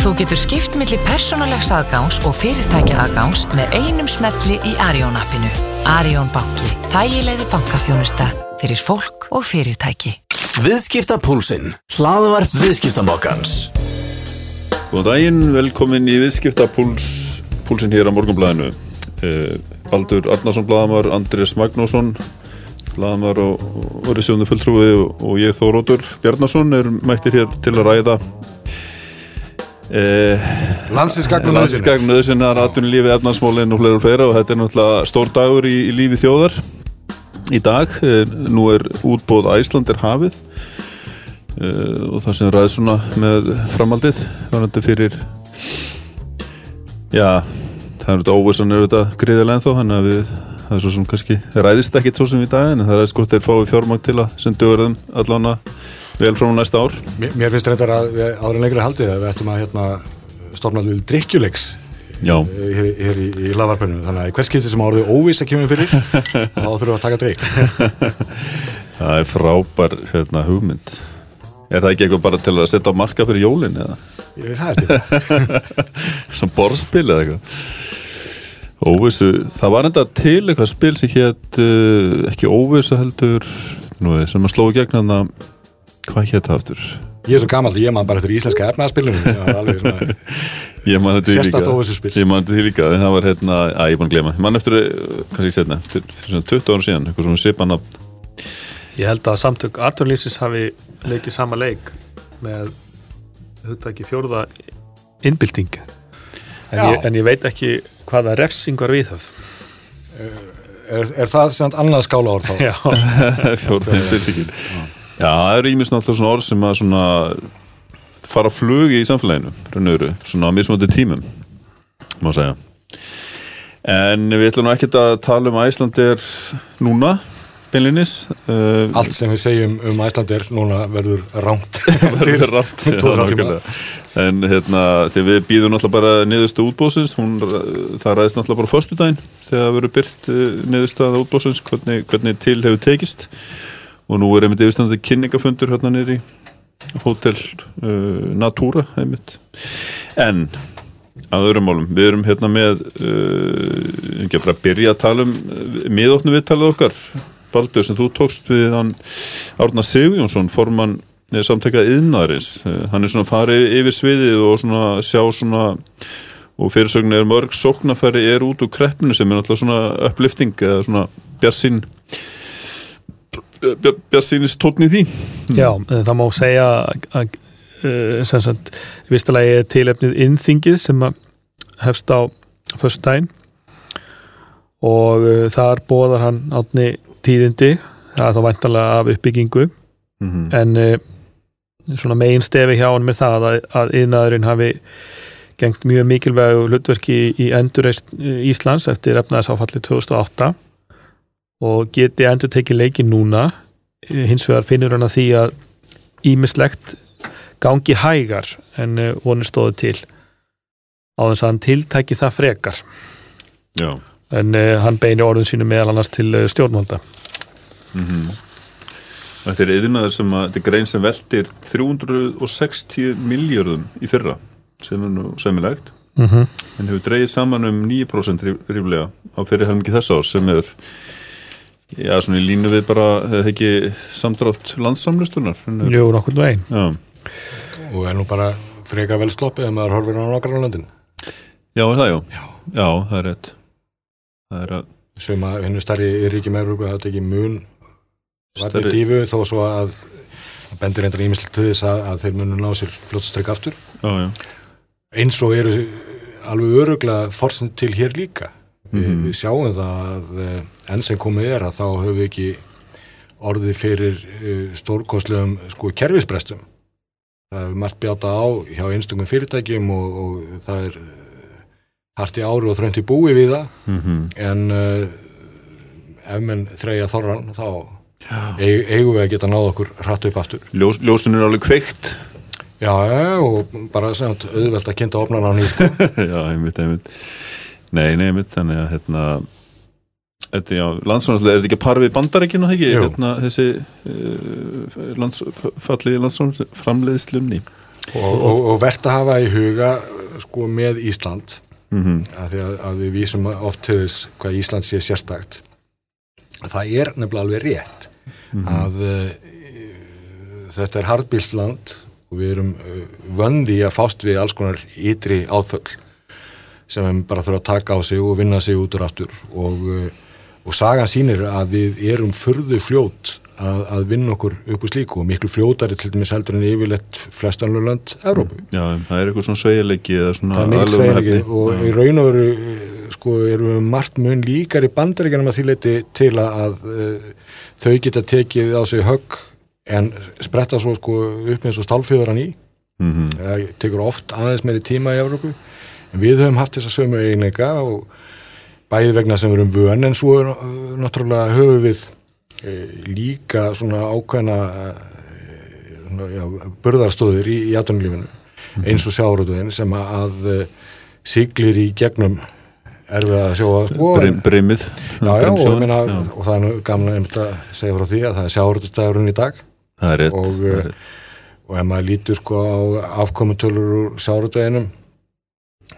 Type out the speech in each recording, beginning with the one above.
Þú getur skipt millir persónulegs aðgáns og fyrirtækja aðgáns með einum smelli í Arjón appinu. Arjón banki. Þægilegði bankafjónusta fyrir fólk og fyrirtæki. Viðskiptapúlsinn. Hlaðvarp viðskiptamokkans. Góðan daginn, velkomin í viðskiptapúlsinn hér á morgunblæðinu. Eh, Baldur Arnarsson Bladamar, Andrés Magnússon Bladamar og, Rísjónu fulltrúi og, og ég Þórótur Bjarnarsson er mættir hér til að ræða eh, Landsinsgagn og Landsinsgagn nöðsynnar, atvinnulífi, efnarsmólin og fleira og fleira og þetta er náttúrulega stór dagur í, í lífi þjóðar í dag, eh, nú er útbóð Æsland er hafið eh, og það sem ræði svona með framaldið fyrir já það er auðvitað óvissan er auðvitað greiðilega ennþá þannig að við, það er svo sem kannski ræðist ekkit svo sem í dag en það er sko þeir fáið fjármang til að sem dögurðum allan að vel frá næsta ár. Mér, mér finnst þetta að við áður en lengri haldið að við ættum að hérna, stofna alveg drikkjuleiks Já. hér, hér í, í lavarpennu þannig að hvers skipti sem áriðu óviss að kemur fyrir þá þurfum við að taka drikk Það er frábær hérna, hugmynd. Er það ekki eitthvað bara til að setja á marka fyrir jólin eða? Ég, það er þetta Svona borðspil eða eitthvað Óvissu, það var enda til eitthvað spil sem hétt uh, ekki óvissu heldur nú, sem að slói gegn hann að hvað hétt það aftur? Ég er svo gammal ég man bara eftir íslenska efnaðspilunum það var alveg svona Ég man þetta Sérstakt líka óvissuspil. Ég man þetta því líka, en það var hérna að ég er búin að glema, ég man eftir, uh, kannski setna fyrir svona 20 ára síðan, eitthvað svona svipan að Ég held að samtök Arturlífsins hafi leikið sama leik með hugtaki fjórða innbylting. En ég, en ég veit ekki hvaða refsing var viðhöfð? Er, er það sem annað skála orð þá? Já, fjórðin byltingin Já, það eru ímest náttúrulega svona orð sem að svona fara flugi í samfélaginu, raunöru, svona á mismöndi tímum má segja. En við ætlum nú ekkert að tala um að Æsland er núna beinlinis uh, Allt sem við segjum um Æslandir núna verður ránt verður þrjá tíma. en hérna þegar við býðum náttúrulega bara niðurstu útbóðsins hún, það ræðist náttúrulega bara fyrstudaginn þegar það verður byrt niðurstaða útbóðsins hvernig, hvernig til hefur tekist. Og nú er einmitt yfirstandandi kynningafundur hérna niður í Hotel uh, Natura einmitt. En að öðrum málum, við erum hérna með uh, ekki að bara byrja að tala um uh, miðóknu viðtalið okkar Baldur sem þú tókst við hann Árna Sigurjónsson, formann eh, samtækað yðnaðarins, Eh, hann er svona farið yfir sviðið og svona sjá svona og fyrirsögn er mörg sóknafæri er út úr kreppinu sem er náttúrulega svona upplifting eða svona bjassinn bjassínist tótni því. Já það má segja að, sem sagt, vistalagi er tilefnið innþingið sem hefst á föstudaginn og þar bóðar hann átni tíðindi það er þá væntalega af uppbyggingu. Mm en uh, svona megin stefi hjá hann með það að, að yðnaðurinn hafi gengt mjög mikilvægu hlutverki í, endurreist Íslands eftir efnaðsáfalli 2008 og geti endur tekið leikin núna. Eh, hins vegar finnur hann að því að ímislegt gangi hægar en vonir stóðu til. Á þess að hann tiltæki það frekar. Já en uh, hann beinir orðin sínu meðal annars til uh, stjórnvalda. Þetta er yðnaður sem að, þetta er grein sem veltir 360 miljardum í fyrra sem er nú semilegt mm -hmm. en hefur dreigið saman um 9% ríf- ríflega á fyrir helmingi þess ás sem er já, svona í línu við bara eða ekki samdrátt landsamlustunar Jú, nokkur veginn. Já, og er nú bara freka vel sloppið ef maður horfir á á landin já, er það já. Já, já það er rétt Það er að sem að hennu starri í ríkjum Európa það tekið mun Stærri- dífu þó svo að bendur reyndar ímislegt til þess að, að þeir munu ná sér fljótstreik aftur. Já, já, eins og eru alveg öruglega forsend til hér líka. Vi, Mhm. við sjáum það að eh, enn sem komið er að þá höfum við ekki orðið fyrir uh, stórkostlegum sko kerfisbrestum. Það hefur margt bjáta á hjá einstöngum fyrirtækjum og, og það er hart í ári og þrönd í búi við það. Mhm, en uh, ef menn þreja þorran þá eig, eigum við að geta náð okkur hratt upp aftur. Ljós, ljósin er alveg kveikt. Já, og bara semt, auðvelt að kynnta opnan á nýtt Já, einmitt, einmitt. Nei, nei, einmitt, þannig að hérna landsframleyslu, er þetta ekki að para við bandarækina, það ekki? Hérna, þessi uh, lands, falli landsframleiðslunni. Og, og, og verðt að hafa í huga sko með Ísland Að því að, að við vísum oft til þess hvað Ísland sé sérstakt. Það er nefnilega alveg rétt að uh, þetta er hardbílt land og við erum uh, vöndi að fást við alls konar ytri áþöll sem við bara þurfa að taka á sig og vinna sig út úr aftur. Og, uh, og sagan sýnir að við erum furðu fljót að, að vinna okkur upp úr slíku og miklu fljótari til dæmis heldur en yfirleitt flestanlu lönd Evrópu. Já, það er eitthvað svona sveigleiki eða svona Það er aðlögunarhæfni. sveigleiki og í raun og veru eh, sko eru margt mun líkar í bandaríkjanum að því leiti til að, að uh, þau geta tekið á sig högg en spretta svo sko upp eins og stálfjöðuran í Mhm. það tekur oft aðeins meiri tíma í Evrópu en við höfum haft þessa sömu eiginleika og bæði vegna sem við erum vön en svo uh, náttúrulega höfum við líka svona ákveðna svona, já, burðarstóðir í, í atunlífinu eins og sjáurútuðin sem að, uh, siglir í gegnum erfið að sjóa sko, Brim, Brimið og, og það er nú gamla einmitt að segja frá því að það er sjáurútustæðurinn í dag. Það er rétt og, það er rétt. og ef maður lítur sko á afkomutölur úr sjáurútuðinum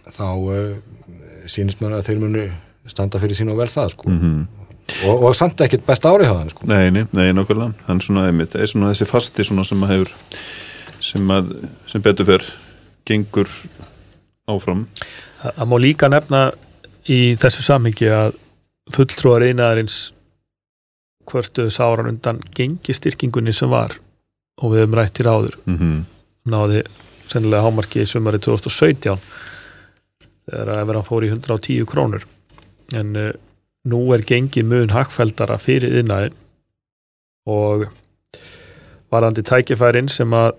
þá uh, sýnist maður að þeir munu standa fyrir sín og vel það sko. Mhm. Og, og samt ekkit best árið hafa sko. Nei, nei, nei, nokkulega Hann svona, einmitt, er svona þessi fasti svona sem að hefur sem að, sem betur fer gengur áfram. Það það má líka nefna í þessu samhengi að fulltrúar einaðarins hvörtuðu sáran undan gengistyrkingunni sem var og við höfum rætt í ráður mm náði sennilega hámarki í sumari 2017 þegar að vera fór í 110 krónur. En uh, nú er gengið mun hagfeldara fyrir innæðin og varðandi tækifærin sem að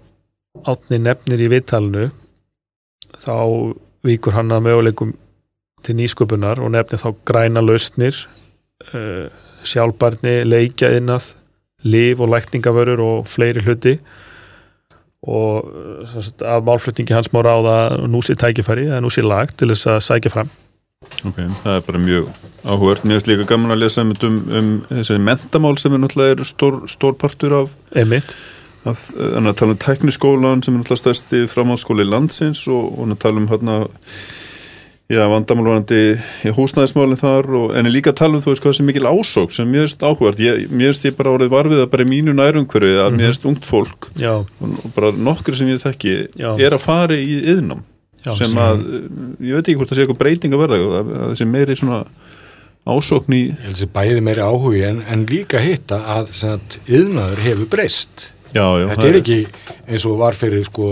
átni nefnir í viðtalinu þá víkur hann að möguleikum til nýsköpunar og nefnir þá græna lausnir uh, sjálfbarni, leikja innað líf og lækningavörur og fleiri hluti. Og sagt, af málflutningi hans má ráða nú sé tækifæri eða nú sé lag til þess að sækja fram Ok, það er bara mjög áhugert Mér finnst líka gaman að lesa einmitt um, um þessi mentamál sem er náttúrulega er stór, stór partur af, af þannig að tala um tekniskólan sem er náttúrulega stærsti framhaldsskóli landsins og, og tala um hérna já, vandamálvarandi í húsnæðismálinn þar og, en er líka tala um þú veist hvað sem mikil ásók sem mér finnst áhugert ég, mér finnst ég bara orðið varfið að bara í mínu nærumhverfi að mér finnst ungt fólk já, og, bara nokkur sem ég þekki Já. er að fara í yðnám Já, sem að, ég veit ekki hvort það sé eitthvað breyting að verða, að þessi meiri svona ásókn í ég held sér bæði meiri áhugi en, en líka hitta að sem sagt, yðnaður hefur breyst já, já, þetta er ekki eins og var fyrir sko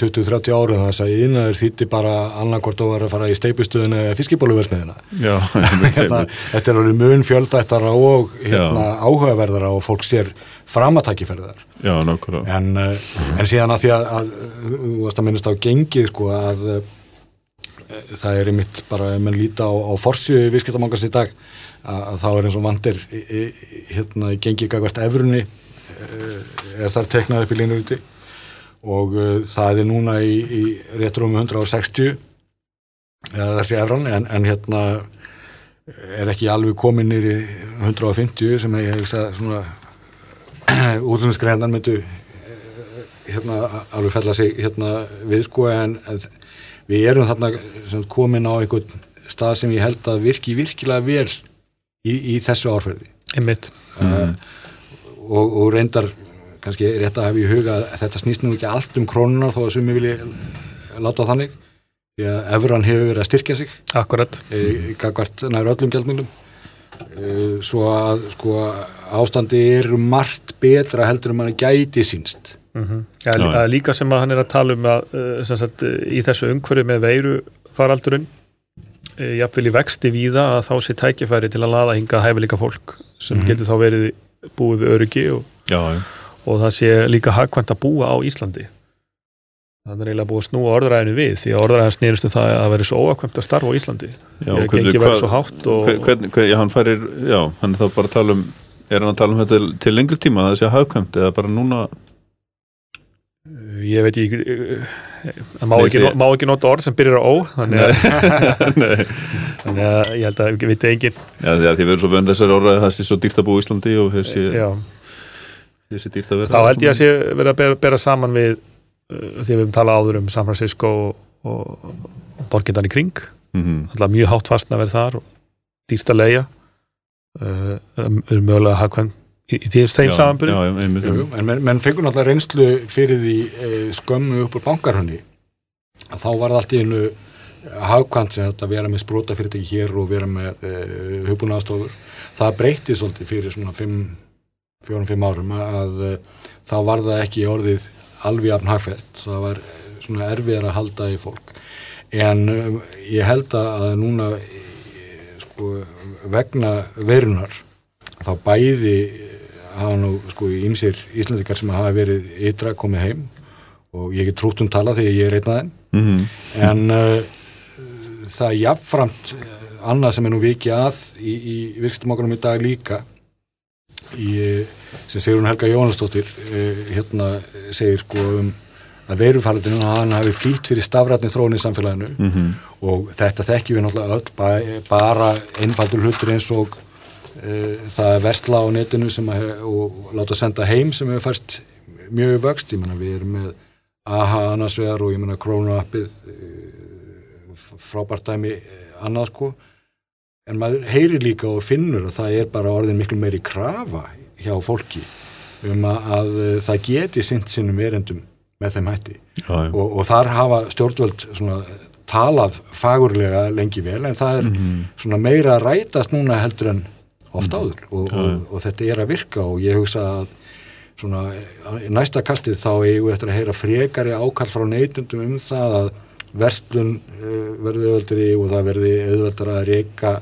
20-30 árum þess að yðnaður þýtti bara annarkvort og var að fara í steipustöðuna eða fiskibóluversmiðina hérna, þetta er alveg mun fjölþættara og hérna, áhugaverðara og fólk sér nákvæmlega. En, eh, en síðan að því að, að þú varst að minnast á gengið sko að eh, það er einmitt bara ef mann líta á, á forsjöu viðskiptamangast í dag að, að þá er eins og vandir hérna gengið gagvert efrunni er þar teknað upp í línu úti og uh, það er núna í, í rétt rúmi 160 eða þessi efran en, en hérna er ekki alveg komin nýri 150 sem ég hef hugsað svona útlunnsgreinar myndu eh, hérna alveg fella sig hérna við sko en, en við erum þarna sem sagt komin á einhvern stað sem ég held að virki virkilega vel í, í þessu árferði einmitt mm. Og, og reyndar kannski rétt að hafa í huga að þetta snýst nú ekki allt um krónunar þó að sumi vilji láta það þannig. Því að efran hefur verið að styrkja sig. Akkurat, e, gagvart nær öllum gjaldmjölum e, svo að sko ástandi er margt betra heldur en mann gæti sínst mm ja, Já, já. að líka sem að hann er að tala um að sem sagt, í þessu umhverju með veiru faraldurinn uh, jafnvel í vexti víða að þá sé tækifæri til að laða hinga hæfileika fólk sem getur þá verið búið við öryggi og, já, já, og það sé líka hagkvæmt að búa á Íslandi. Þannig er eiginlega búið að snúa orðræðinu við því að orðræðin snýrist um það að vera svo óakvæmt að starfa á Íslandi. Já Ég gengi verið svo hátt og- hver- hvernig, hver, já, hann færir, já, hann er þá bara að tala um er hann að tala um þetta til lengri tíma það sé hafkvæmt eða bara núna? Ég veit uh, það má, má ekki nota orð sem byrjar á ó þannig að, þannig að ég held að ég veit engin. Já, því að við erum svo vönd þessari orðað það sé svo dýrt að búa í Íslandi og þessi, já, þessi dýrt að vera þá held ég að sé verið að bera, bera saman við uh, því við höfum talað áður um San Francisco og, og, borgindan í kring. Mm alltaf mjög hátt fastna verið þar og dýrt að leia uh, um, um mögulega hagkvæm í, því þeim einmitt. en menn, menn fengur náttúrulega reynslu fyrir því e, skömmu upp úr bankarhönni. Að þá var það allt í einu hagkvæmt sem þetta að vera með spróta fyrirtæki hér og vera með e, hugbúnaðastofur það breytti svolítið fyrir svona 4-5 árum að e, þá var það ekki orðið alveg afn hagfælt það var svona erfiðar að halda í fólk. En um, ég held að núna e, sko, vegna verunar þá bæði hafa nú sko ímsir Íslandikar sem hafa verið ytra komið heim og ég get trútt um tala þegar ég er einn að þeim Mhm. en uh, það er jafnframt uh, annað sem er nú vikið að í, í virkstumokunum í dag líka í, sem segir hún Helga Jónastóttir uh, hérna segir sko um að verufaraldinu hann hafi flýtt fyrir stafrætni þróun í samfélaginu Mhm. og þetta þekkjum við náttúrulega öll ba- bara einfaldur hlutur eins og það er versla á netinu sem að, og láta senda heim sem hefur færst mjög vöxt, ég menna við erum með AHA annars vegar og ég menna Krónu appið frábært dæmi eh, annað sko. En maður heyrir líka og finnur að það er bara orðin miklu meiri krafa hjá fólki um að, að eh, það geti sint sinnum erendum með þeim hætti. Og, og þar hafa stjórnvöld svona, talað fagurlega lengi vel en það er svona meira að rætast núna heldur en oft áður og, og, og þetta er að virka og ég hugsa að svona næsta kastið þá eigum við eftir að heyra frekari ákall frá neytundum um það að verslun uh, verði auðveldri og það verði auðveldar að reyka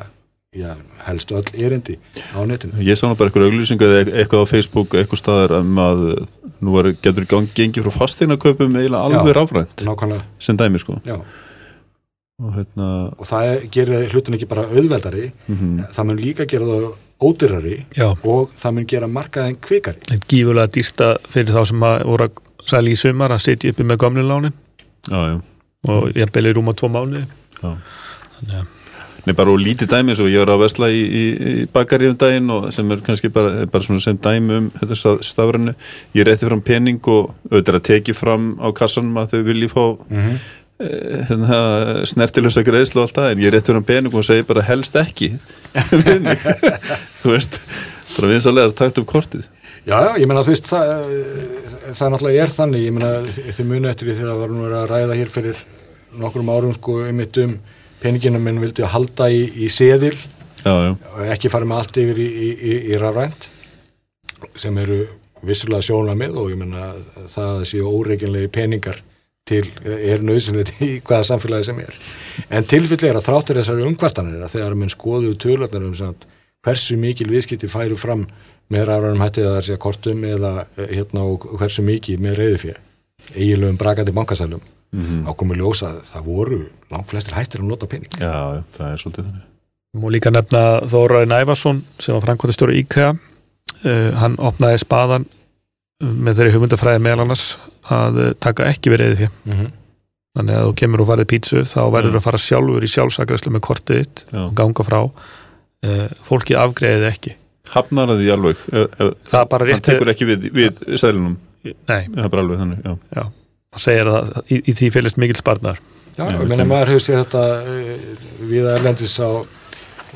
helst öll erindi á netinu. Ég sá nú bara eitthvað auglýsingu eða eitthvað á Facebook eitthvað staðar um að nú var, getur gang, gengið frá fasteignaköpum eiginlega alveg nákvæmlega, sem dæmi sko. Já og hérna, og það er- gerir hlutin ekki bara auðveldari það mun líka gera það ódyrrari Já. og það mun gera markaðin kvikari en gífulega dýrta fyrir þá sem að voru að sæli í sumar að sitja uppi með gamlinlánin og ég beli rúma tvo mánuði já. Þannig að- Nei, bara og lítið dæmi eins og ég var að vesla í, í, í bakari um daginn og sem er kannski bara, bara svona sem dæmi um þetta stafrannu. Ég rétti fram pening og auðvitað að teki fram á kassanum að þau vilji fá mm Mhm. Hérna, snertilösa greiðslu og allt það en ég rétti fram pening og segi bara helst ekki við mig. Þú veist, bara eins að takt upp kortið. Já, ég meina þú veist það, eh, það náttúrulega er þannig ég meina þið muni eftir því þegar það var nú að ræða hér fyrir nokkrum árum sko einmitt um peninginu minn vildi að halda í, í seðil Já, já, ekki fara með allt yfir í, í, í, rafrænt sem eru vissulega sjónamið og ég meina það séu óreikinlegi peningar til er nöðsynlegt í hvaða samfélagi sem er en tilfelli er að þráttur þessari umkvartanir að þegar menn skoðu tölunar um sem að hversu mikil viðskipti færu fram með rafrænum hætti eða þar sé kortum eða eh, hérna og hversu mikið með reyðufjö eiginlegum brakandi bankasælum mm -hmm. ákomið ljósa að það voru langt flestir hættir að nota pening já, það er svolítið þannig. Mú líka nefna Þóraði Nævarsson sem var framkvæmtastjóri IKEA uh, hann opnaði spaðan með þeirri hugmyndafræði meðal annars að uh, taka ekki við reyði mm -hmm. þannig að þú kemur og farið pítsu þá verður Já. að fara sjálfur í sjálfsagræslu með kortið þitt Já. og ganga frá. Uh, fólki afgreiðið ekki. Hafnar að því alveg, það bara hann rétt tekur ekki við, við sælinum, nei, það er bara alveg þannig, já. já, það segir að í, í því fylgist mikil sparnar Já, Já, ég meina maður hefur séð þetta uh, við erlendis á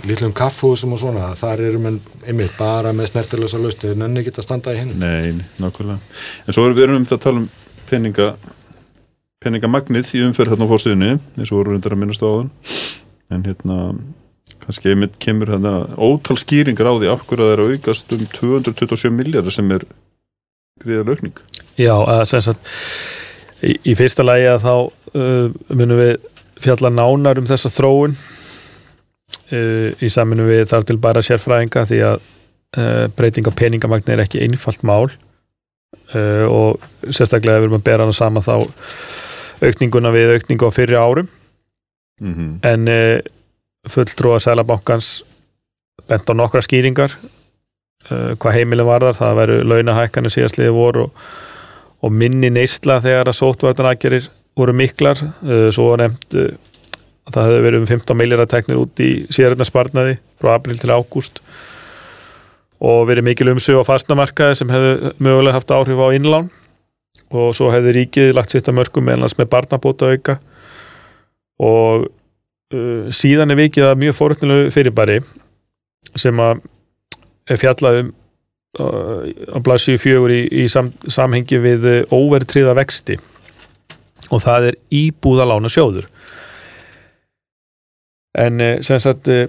litlum kaffhúsum og svona, þar eru menn einmitt bara með snertilösa laust þeir nenni ekki að standa í hinn Nei, nei, nákvæmlega. En svo erum við erum um það að tala um peninga, peningamagnið í umferð þarna á fórsíðunni, eins og voru reyndar að minnast á þann. En hérna, kannski einmitt kemur hérna ótal skýringar á því af hverju það er að aukast um 227 miljardar sem er gríðar aukning. Já, að sem sagt í, í fyrsta lagi að þá uh, munum við fjalla nánar um þessa þróun í saminu við þar til bara sérfræðinga því að uh, breyting á peningamagni er ekki einfalt mál. Uh, og sérstaklega ef við erum að bera hana saman þá aukninguna við aukningu á fyrri árum. Mm -hmm. en uh, fulltrúa Sælabankans bent á nokkra skýringar hvað heimilin varðar. Það veru launahækkanir síðastliði voru og, og minni neysla þegar að sótvartanakgerir voru miklar. Svo uh, að það hefði verið um 15 miljardar teknir út í síðarinn frá april til ágúst. Og verið mikil umsug á fastnamarkaði sem hefði mögulega haft áhrif á innlán. Og svo hefði ríkið lagt sitt að mörgum meðlans með barnabóta auka og uh, síðan er vikið að mjög fórhundilegu fyrirbæri sem að er fjallað um uh, á blaðsíu fjögur í, í sam, samhengi við óvertriða vexti. Og það er íbúðalána sjóður en uh, sem sagt uh,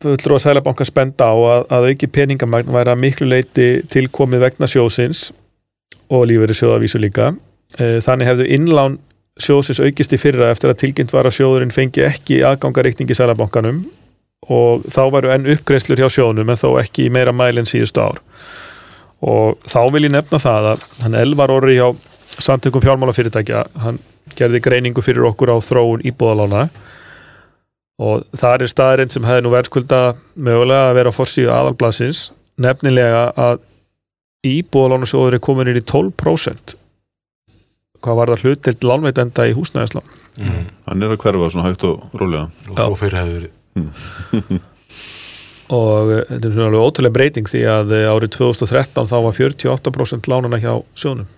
fullur að Sælabanka spenda á að, að auki peningamagn væri að miklu leiti tilkomið vegna sjóðsins og lífeyri sjóðavísu líka. Eh, þannig hefðu innlán sjóðsins aukist í fyrra eftir að tilkynnt var að sjóðurinn fengi ekki aðgangareikning í Sælabankanum og þá varu enn uppgreislur hjá sjóðnum en þó ekki meira mæl en síðustu ár. Og þá vil ég nefna það að hann elvar orri hjá samtökum fjármálafyrirtækja hann gerði greiningu fyrir okkur á þróun íbúðalána og það er staðurinn sem hefði nú verðskulda mögulega að vera á forsíðu aðalblassins nefnilega að íbúðalánasjóður er komin inn í 12% hvað var það hlutild lánveitenda í húsnæðislán? Hann er að hverfa svona hægt og rólega. Og þó fyrir hefur verið. Og eh, þetta er svona alveg ótrúlega breyting því að eh, árið 2013 þá var 48% lánana hjá sjónum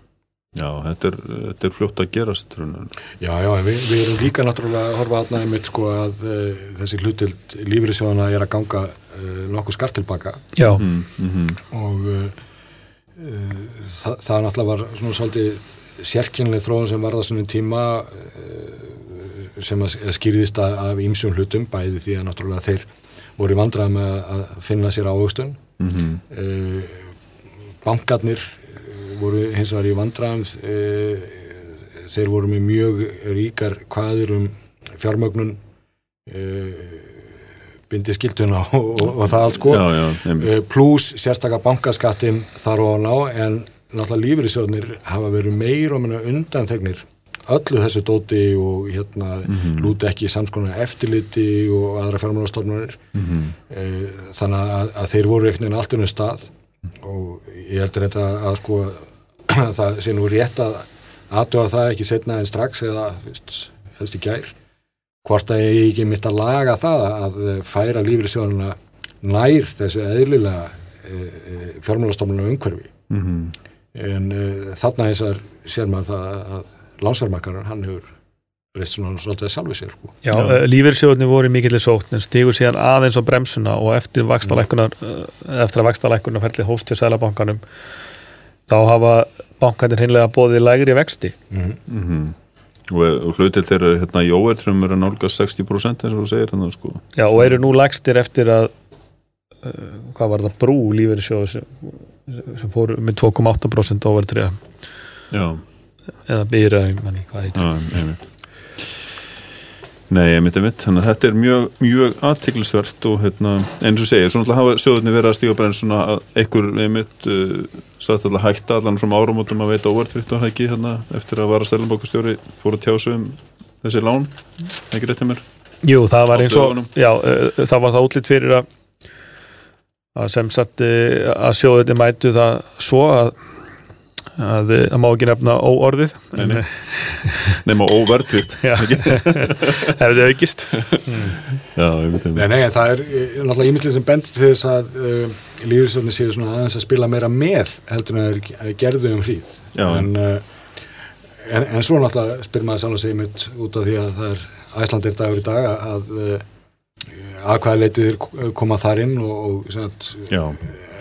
Já, þetta er, þetta er fljótt að gerast raunar. Já, já, en við, við erum líka náttúrulega að horfa aðnæði mitt sko að uh, þessi hlutild lífriðsjóðana er að ganga uh, nokkuð skart tilbaka Já, og uh, uh, það, það náttúrulega var svona svolítið sérkynlega þróun sem var það svona tíma sem að skýrðist að- af ýmsum hlutum bæði því að náttúrulega þeir voru í vandrað með að finna sér ávöxtun. Mm bankarnir eh, voru hins vegar í vandraðum þeir voru með mjög ríkar hvaðir um fjármögnun bindi skilduna og, og, og það allt sko. Eh, pluss sérstakka bankaskattin þar og ná en náttúrulega lífriðsjóðnir hafa verið meir og minna undanþegnir öllu þessu dóti og hérna lúti ekki samskona eftirliti og aðra fjármálastofnunir mm þannig að, að þeir voru einhvern veginn allt unnum stað og ég heldur þetta að sko það sé nú rétt að aðtöða það ekki setna en strax eða veist, helst í gær hvort að ég ekki mitt að laga það að færa lífriðsjóðuna nær þessu eðlilega e, e, fjármálastofnunum umhverfi en uh, þarna eins og sér maður það að lánsverðmarkarar hann hefur reist svona svolítið sjálfið sér sko. Já, já. lífyrsjóðni voru mikillir sótt en stígur síðan aðeins á bremsuna og eftir vakstalækunar eftir að vakstalækunar ferli hóst til sælabankanum þá hafa bankanir hinnlega bóðið lægri vexti. Og, og hlutir þeirra hérna í óvertrum er að nálgast 60% eins og þú segir þannig sko. Já, og eru nú lægstir eftir að uh, hvað var það, brú lífyrsjóð sem, sem fóru með 2,8% overtriða Já, eða byrja, hvað heitir. Nei, einmitt, einmitt, þannig að þetta er mjög, mjög aðtiklisvert og hérna, eins og segir, svo náttúrulega hafa sjóðunni verið að stíga bara eins svona að einhver einmitt uh, sagðist alltaf hætta allan frá áramótum að veita óvertrykt og hækki hérna eftir að vara stælambókustjóri fór að tjásu um þessi lán, ekki rétt hjá mér? Jú, það var eins og já, uh, það var það útlýtt fyrir að að sem sagt uh, að sjóðunni mætu það svo að að það má ekki nefna óorðið Nei, nei. nema óvertrykt Já, hefði aukist. Já, Nei, nei, en það er eh, náttúrulega ímislið sem bendur til þess að uh, lífriðsjóðni séu svona aðeins að spila meira með heldur en að þeir gerðu um hríð. En, uh, en, en svo náttúrulega spyr maður saman sig mitt út af því að það er æslandir dagur í dag að uh, að hvaða leitið koma þar inn og, og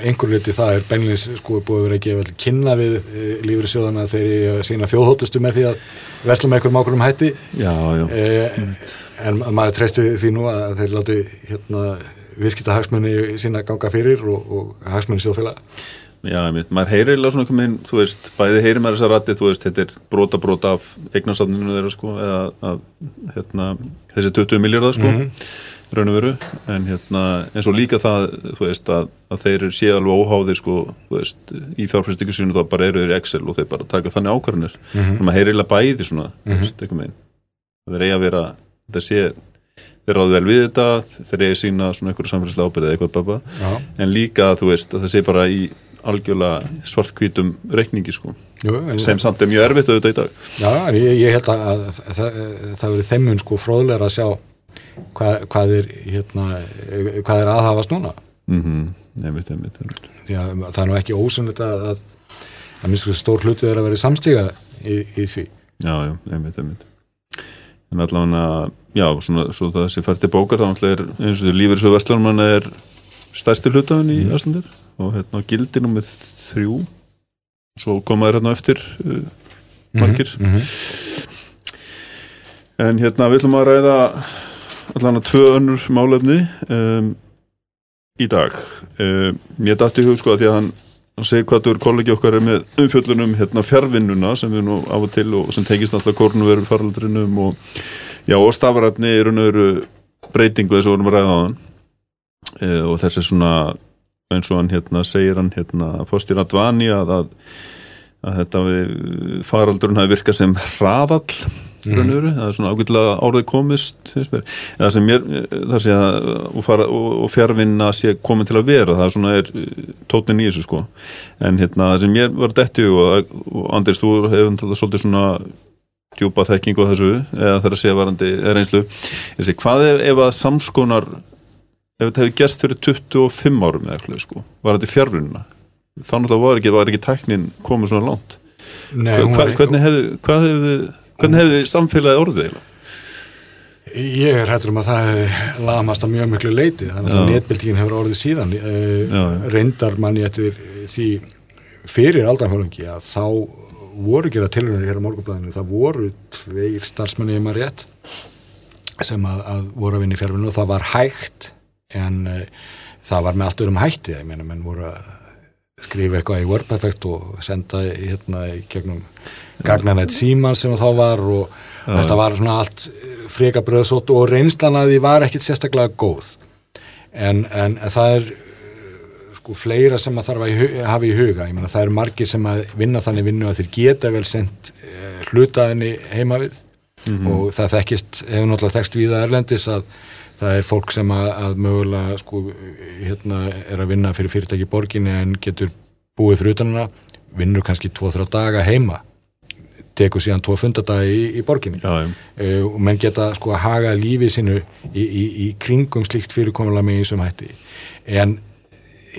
einhver leiti það er beinleins sko búið að vera að gefa vel kynna við e, lífri sjóðana þeir eru að sína þjóðhóttustu með því að versla með einhverjum ákveðum hætti. Já, já. E, en maður treystu því nú að þeir láti hérna viðskipta hagsmunni sína ganga fyrir og, og hagsmunni sjóðfélag Já, einmitt, maður heyrir eiginlega svona veginn, þú veist, bæði heyrir maður þessa rætti, þú veist, þetta er brota brota af eignarstafninu þeirra, sko, eða af, hérna, þessi 20 miljardar, sko, raun og veru, en hérna, eins og líka það, þú veist, að, að þeir séð alveg óháðir, sko, þú veist, í fjárfæstingu sínu þá bara eru þeir í Excel og þeir bara taka þannig ákvarðanir, mm -hmm. maður heyrir eiginlega bæði svona, þú veist, einhvern veginn, þeir eiga að vera, þetta sé, þeir ráðu vel við þetta, þeir eiga að sína svona einhverju samfélagslega ábyrðið eða eitthvað babba, Já. en líka, þú veist, að það sé bara í algjörlega svartkvítum reikningi sko, Jú, sem samt er mjög erfitt auðvitað í dag. Já, ég, ég held að, að, að það, það verið þeimun sko fróðlega að sjá hvað, hvað er hérna, hvað er aðhafast núna mm -hmm. einmitt, einmitt, einmitt. að það er nú ekki ósynlegt að, að að minnst stór hlutið er að vera samstíga í, í því Já, já, einmitt, einmitt en allavega, já, svona svo það sé fært til bókar, þá náttúrulega er eins og því lífur svo Vestlarmann er stærsti hlutafinn í Öslandir og hérna gildi nummið þrjú svo komaður hérna eftir uh, margir mm -hmm. en hérna við ætlum að ræða allavega tvö önnur málefni um, í dag. Um, ég dætti hug sko að því að hann hann segi hvað þú er kollegi okkar er með umfjöllunum hérna fjárvinnuna sem við nú af og til og sem tengist alltaf korunveru faraldrinum og og stafrætni er veru breytingu þess að vorum að ræða á hann e, og þessi er svona eins og hann hérna segir hann hérna postir að dvani að, að, að þetta faraldrun hafi virkað sem hraðall veru, það er svona ágætilega árið komist það sem mér það sé að og, fara, og, og fjárvinna sé komin til að vera, það er svona er tótnin í þessu sko. En hérna það sem mér var detti og, og Andris þú hefur þetta svolítið svona djúpa þekking á þessu eða þeirra sé varandi er einslu sé, hvað ef, ef að samskonar ef þetta hefði gerst fyrir 25 árum eða eitthvað sko, var þetta fjárvinna þá náttúrulega var ekki, var ekki tæknin komið svona langt. Nei, Hva, var- hvernig hefði hvað hefði, hvernig hefði samfélagið orðið eiginlega? Ég er hættur um að það hefði lamast að mjög miklu leiti þannig að netbildingin hefur orðið síðan. Uh, Já, reyndar manni eftir því fyrir aldanfjölungi að þá voru gera tilhörnir hér á morgunblæðinu það voru tveir starfsmenni í maður rétt sem að, að voru að vinna í fjárfinu og það var hægt en uh, það var með allt örum hætti. Ég meina menn voru að skrifa eitthvað í WordPerfect og senda hérna í gegnum gagnanætt síman sem þá var og þetta var svona allt freka bröðsótt og reynslan að því var ekkit sérstaklega góð. En, en, það er uh, sko fleira sem að þarf að hafa í huga, ég meina það eru margir sem að vinna þannig vinnu að þeir geta vel sendt uh, hlutaðinni heima við. Og það þekkist, hefur náttúrulega þekst víða erlendis að það er fólk sem að, að mögulega sko hérna er að vinna fyrir fyrirtæki borginni en getur búið fyrir utanuna, vinnur kannski 2-3 daga heima tekur síðan tvo fundadaga í, í borginni. Já, já. uh, og menn geta sko að haga lífið sinu í, í, í kringum slíkt fyrirkomulega með eins og hætti. En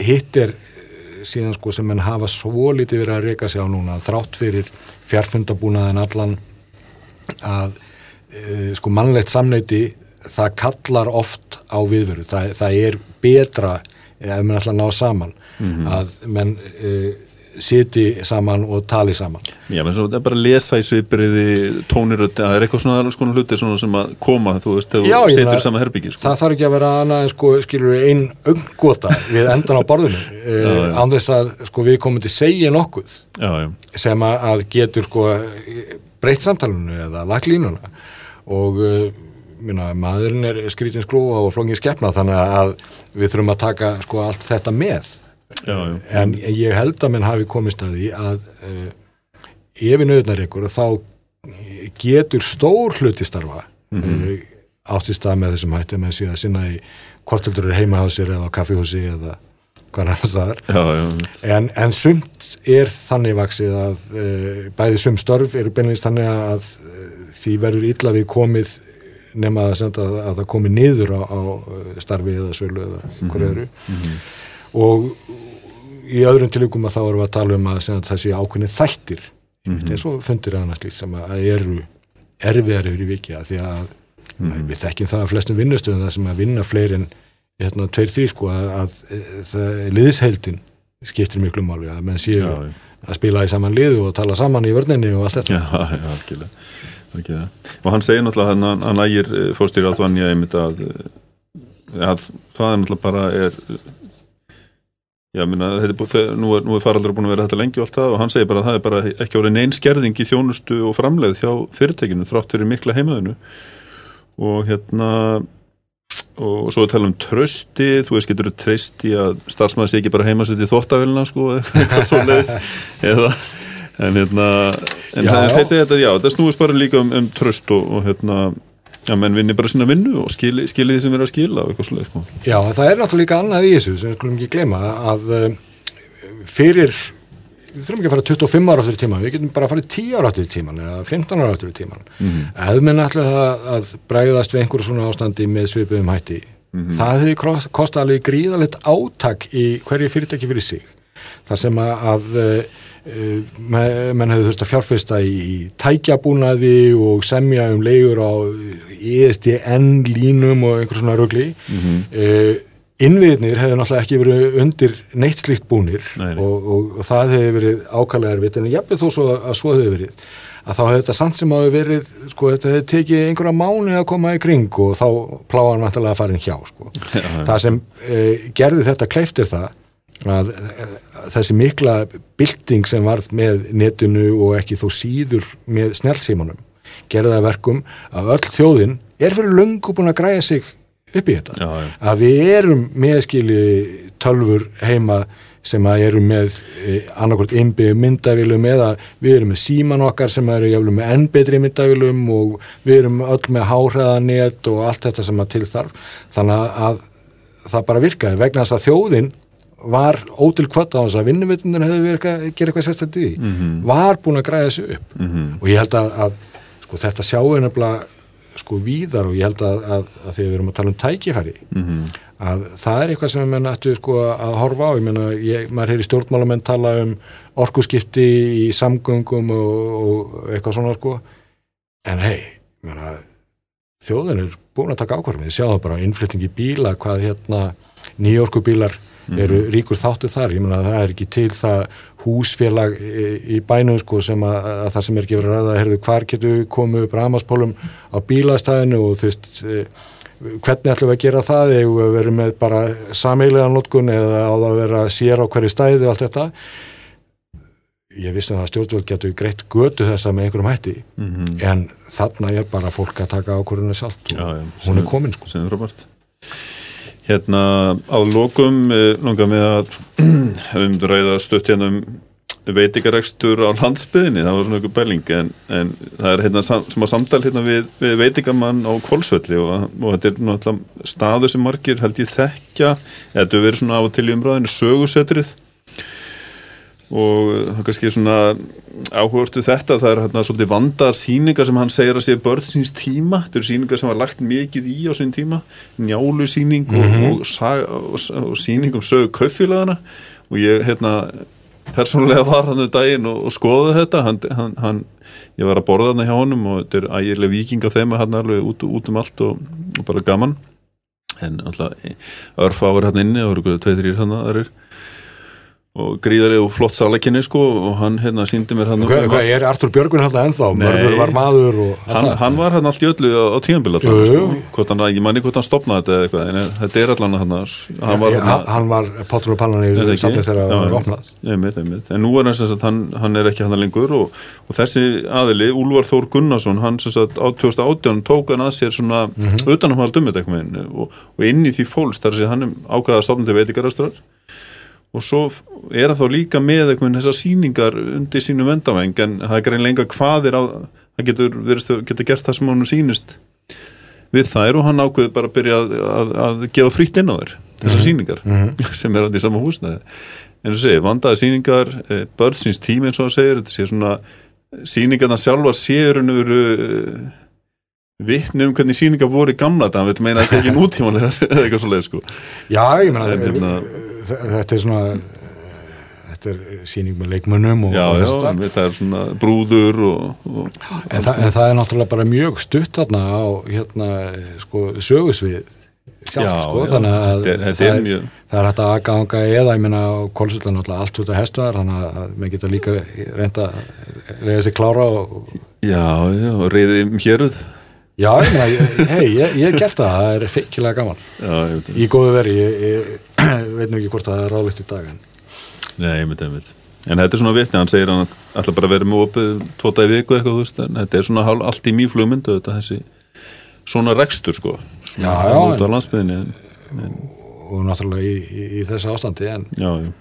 hitt er eh, síðan sko sem menn hafa svo lítið verið að reyka sig á núna þrátt fyrir fjarfundabúnaðin allan að uh, sko mannlegt samneiti það kallar oft á viðveru. Það, það er betra ef menn ætla að ná saman að menn uh, siti saman og tali saman. Já, menn svo það er bara að lesa í svipriði tónirödd, það er eitthvað svona alls konar hluti svona sem að koma, þú veist, þegar þú setur í sama herbyggi sko. það þarf ekki að vera annað en sko, skilur við ein öngota við endan á borðinu. Uh, án þess að sko við komum til segja nokkuð Já, já, sem að, getur sko breytt samtalenu eða lagt línuna. Og uh, minna, maðurinn er skrítin skrúa og flóngin skeppna þannig að við þurfum að taka sko allt þetta með já, já. en ég held að menn hafi komist að því að uh, ef við nöðnar ykkur þá getur stór hluti starfa mm -hmm. átt í stað með þessum hætti með síðan sinna í hvort heldur heima á sér eða á kaffihúsi eða hvað annars það er en, en sumt er þannig vaksið að uh, bæði sum störf eru beinleins þannig að uh, því verður illa við komið nema að, senda, að það komi niður á, á eh, starfi eða sölu eða hverju öðru og í öðrum tilvíkum að þá erum við að tala um að, að það sé ákveðni þættir. Mm -hmm. eins og fundir annars slíkt sem að eru erfiðar yfir í viki að því að við þekkjum það að flestum vinnustöðum það sem að vinna fleiri en hérna, tveir, þrý sko að, að, að liðisheildin skiptir miklu máli að menn séu Já, að spila í saman liðu og tala saman í vörninni og allt þetta. Já, já, algjörlega. Algjörlega. og hann segir náttúrulega hann, hann ægir fórstýri átvanja einmitt að, eh, að það er náttúrulega bara er já, minna, er búið, nú er, er faraldur búin að vera þetta lengi og allt það og hann segir bara að það er bara ekki árið neinn skerðing í þjónustu og framleið hjá fyrirtækinu þrátt fyrir mikla heimaðinu og hérna og svo tala um trösti þú veist getur þú treyst í að starfsmæður sé ekki bara heimasett í þóttavélina sko eitthvað svo leiðis eða en hérna en Já, það, já. þeir segja þetta, já, það snúist bara líka um, um tröst og, og hérna að menn vinni bara sína vinnu og skili, skili því sem er að skila og eitthvað leið sko. Já, það er náttúrulega líka annað í þessu sem við skulum ekki gleyma að um, fyrir við þurfum ekki að fara 25 ára aftur í tíman við getum bara að fara 10 ára aftur í tíman eða 15 ára aftur í tíman mm. ef menn ætla að, að bræðast við einhverju svona ástandi með svipuðum hætti það hefði kostið alveg gríðalegt átak í hverju fyrirtæki fyrir sig. Þar sem að, að uh, menn hefur þurft að fjárfesta í tækjabúnaði og semja um leigur á ESDN línum og einhver svona rögli mm -hmm. innviðnir hefur náttúrulega ekki verið undir neitt slíkt búnir Nei, og, og, og það hefur verið ákallega erfitt en jafnveg þó svo að svo hefur verið að þá hefur þetta samt sem hafi verið sko þetta hefur tekið einhverja mánu að koma í kring og þá pláðan vantilega að fara inn hjá sko. það sem e, gerði þetta kleiftir það að e, þessi mikla bylting sem var með netinu og ekki þó síður með það að verkum að öll þjóðin er fyrir löngu búin að græja sig upp í þetta Já, já. að við erum meðskili tölfur heima sem að eru með e, annarkvort innbyggðu myndavílum eða við erum með síman okkar sem eru jafnvel með enn betri myndavílum og við erum öll með háhraðanet og allt þetta sem að til þarf þannig að það bara virkaði vegna þess að þjóðin var ótil kvötta á þess að vinnuvitunir hefði verið eitthvað, gera eitthvað sérstætt í því. Var búin að græða þessu upp. Og ég held að, að sko, þetta sjáu nefnilega sko víðar og ég held að, að, að þegar við erum að tala um tækifæri að það er eitthvað sem við menn ættu sko að horfa á, ég menna, ég, maður heyri stjórnmálamenn tala um orkuskipti í samgöngum og, og eitthvað svona sko. En hei, þjóðin er búin að taka sjáum það bara á innflytting í bíla hvað hérna nýjorku bílar eru ríkur þáttu þar, ég menna það er ekki til það húsfélag í, bænum sko sem að, að það sem er ekki verið að ræða, herðu hvar getur við komið upp ramaspólum á bílastæðinu og þú veist e, hvernig ætlum við að gera það? Eða við verum með bara sameigilegan notkun eða á það að vera sér á hverju stæði og allt þetta? Ég vissi að stjórnvöld getur greitt götu þessa með einhverjum hætti en þarna er bara fólk að taka ákvörðunni sjálft og Já, já, hún er komin sko hérna á lokum eh, langar með að við myndum ræða stutt hérna um veitingarekstur á landsbyðinni það var svona ykkur bæling en, en það er hérna sem að samtal hérna við, við veitingamann á Kolsvelli og, og þetta er náttúrulega staðu sem margir held ég þekkja. Þetta hefur verið svona á til í umræðinu sögusetrið og það er kannski svona áhugurtu þetta, það er hérna svolítið vandaðar síningar sem hann segir að sé börn síns tíma, þetta eru síningar sem var lagt mikið í á sín tíma, njálu síning og, og, sag, og, og síning um sögu kaufélagana og ég hérna persónulega var hann um daginn og, og skoði þetta. Hann, hann, hann, ég var að borða hann hjá honum og þetta er ægilega viking af þeim hann alveg út, út um allt og, og bara gaman. En alltaf örfáur hann inni og eru tveið þrýr hann aðrir og gríðarið og flott salakinni sko og hann hérna síndi mér hann Hvað, hvað er Artur Björgun alltaf ennþá? Nei. Mörður var maður og hann, hann var hann allt í öllu á, á tíðanbila Jú, sko. hvort hann, ég manni hvort hann stopnaði þetta eða eitthvað en þetta er allan hann, hann var Hann, hann, var pottur og pannan í samlið þegar það var opnað Einmitt, einmitt. En nú er sem sagt, hann, hann er ekki hann lengur og, og þessi aðili, Úlfar Þór Gunnarsson, hann sem sagt á 2018 tók hann að sér svona mm. -hmm. utanumhald um þetta eitthvað meginn og, og inn í því fólst þar sem hann ákvaða að stofna til veitingarastrar og svo er hann þá líka með meginn þessar sýningar undir sínum vendaveng en það er greinlega hvað er á það getur, verið, getur gert það sem hann sýnist við þær og hann ákveði bara að byrja að, að, að gefa frítt inn á þær þessar sýningar sem er hann í sama húsnæði. En þú segir, vandaði sýningar eh, börnsins tími eins og það segir þetta sé svona sýningarna sjálfa séur nú vittni um hvernig sýningar voru í gamla hann vil meina að þetta sé ekki nútímanlegar eða eitthvað svo leið sko? Já, ég meina, En hérna- þetta er svona þetta er sýning með leikmönnum og, já, og já, að þetta er svona brúður og, og en, það, en það er náttúrulega bara mjög stutt þarna á hérna, sko, sögusvið sjálft, Já, sko, já. þannig að það, er er, mjög- það er hægt að aðganga eða, ég meina, á kólsullan náttúrulega allt út af hestuðar, þannig að maður geta líka reynda reyða sig klára og, já, já, og reyði um héruð já, hei, ég, ég gert það það er feikilega gaman, já, í góðu veri ég, ég veit nú ekki hvort það er ráðlegt í dag en Nei, ég veit, ég veit En þetta er svona vitni, hann segir hann ætla bara vera með opið tóta í viku eitthvað, þú veist, en þetta er svona allt í mýflugmyndu þetta þessi svona rekstur sko, svona Já, já, út á en- landsbyðinni og náttúrulega í, í, í þessu ástandi en, Já, já,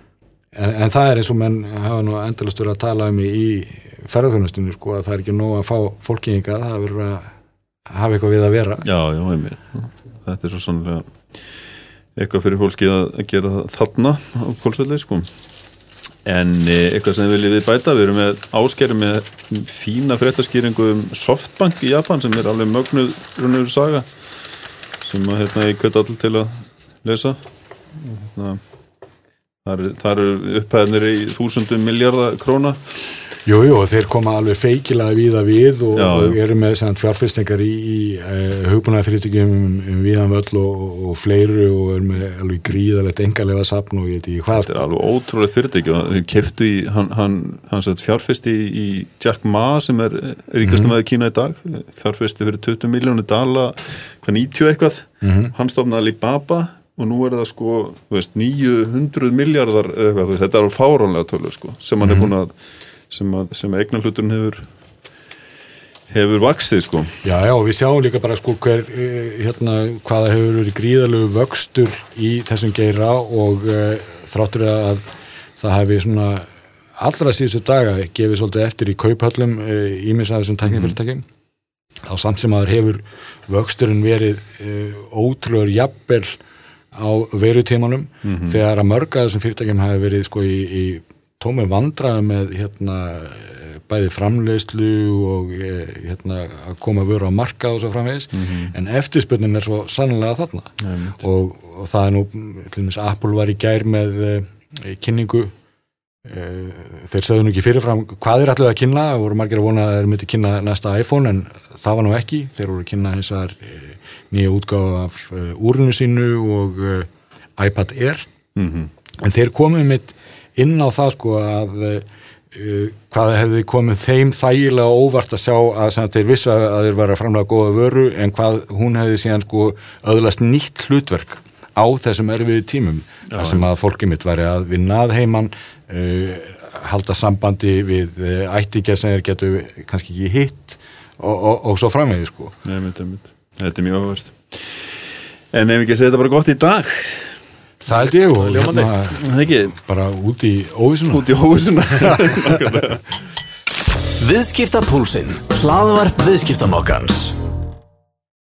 en, en það er eins og menn hafa nú endalast verið að tala um í, ferðarþjónustunni sko að það er ekki nóg að fá fólki hingað, það verður að hafa eitthvað við að vera. Já, já, einmitt. Þetta er svo sannlega eitthvað fyrir fólki að, gera þarna á kólsvelli, sko. En e, eitthvað sem við viljum við bæta, við erum með áskerum með fína fréttaskýringu um Softbank í Japan sem er alveg mögnuð runnur saga sem að hérna ég kveit all til að lesa. Hérna, Það eru, eru upphæðinir í þúsundum miljardar króna Jú, jú, þeir koma alveg feikilega víða við og, Já, og eru með sem sagt, fjárfestingar í, í uh, hugbúnaða fyrirtækjum um, um víðan völl og, og, fleiru og eru með alveg gríðalegt engalega sapn og ég veit ekki hvað. Þetta er alveg ótrúlegt fyrirtæki og þeir keftu í, hann, hann, hann satt fjárfesti í Jack Ma sem er ríkast Mhm. með Kína í dag fjárfesti fyrir 20 miljónu dala hvað 90 eitthvað Mhm. hann stofnaði Alibaba og nú er það sko þú veist, 900 miljardar eitthvað, þetta er alveg fáránlega tölu sko, sem hann er Mhm. búin að sem, að, sem eignarhluturinn hefur hefur vaksið sko. Já, já, og við sjáum líka bara sko hver, uh, hérna, hvaða hefur verið gríðalegu vöxtur í þessum geira og uh, þráttur að það hefði svona allra síðustu daga gefið svolítið eftir í kauphöllum ímis að þessum tæknifyrirtækjum. Þá samt sem að þeir hefur vöxturinn verið uh, ótrúður jafnvel á verutímanum þegar að mörga þessum fyrirtækjum hafi verið sko í, í tómi vandraði með hérna bæði framleiðslu og eh, hérna að koma vöru á markað og svo framvegis. En eftirspurnin er svo sannlega þarna. Og, og það er nú dæmis Apple var í gær með eh, kynningu. Eh, þeir sögðu nú ekki fyrirfram hvað þeir ætluðu að kynna, það voru margir að vona að þeir myndi kynna næsta iPhone en það var nú ekki. Þeir voru að kynna eins og þar nýja útgáfa af úrunu sínu og uh, iPad Air. En þeir komið mitt inn á það sko að uh, hvað hefði komið þeim þægilega óvart að sjá að þeir vissu að þeir var að framlega góða vöru en hvað hún hefði síðan sko öðlast nýtt hlutverk á þessum erfiði tímum þar sem að fólkið mitt væri að vinna að heiman uh, halda sambandi við uh, ættingja sem þeir getu kannski ekki hitt og, og, og svo framvegi sko. Nei, mynd, mynd. Þetta er mjög áhverst En ef ekki að segja þetta bara gott í dag það held ég og hérna, bara út í óvísuna út í hósuna Viðskipta púlsinn Hlaðvarp viðskiptamokkans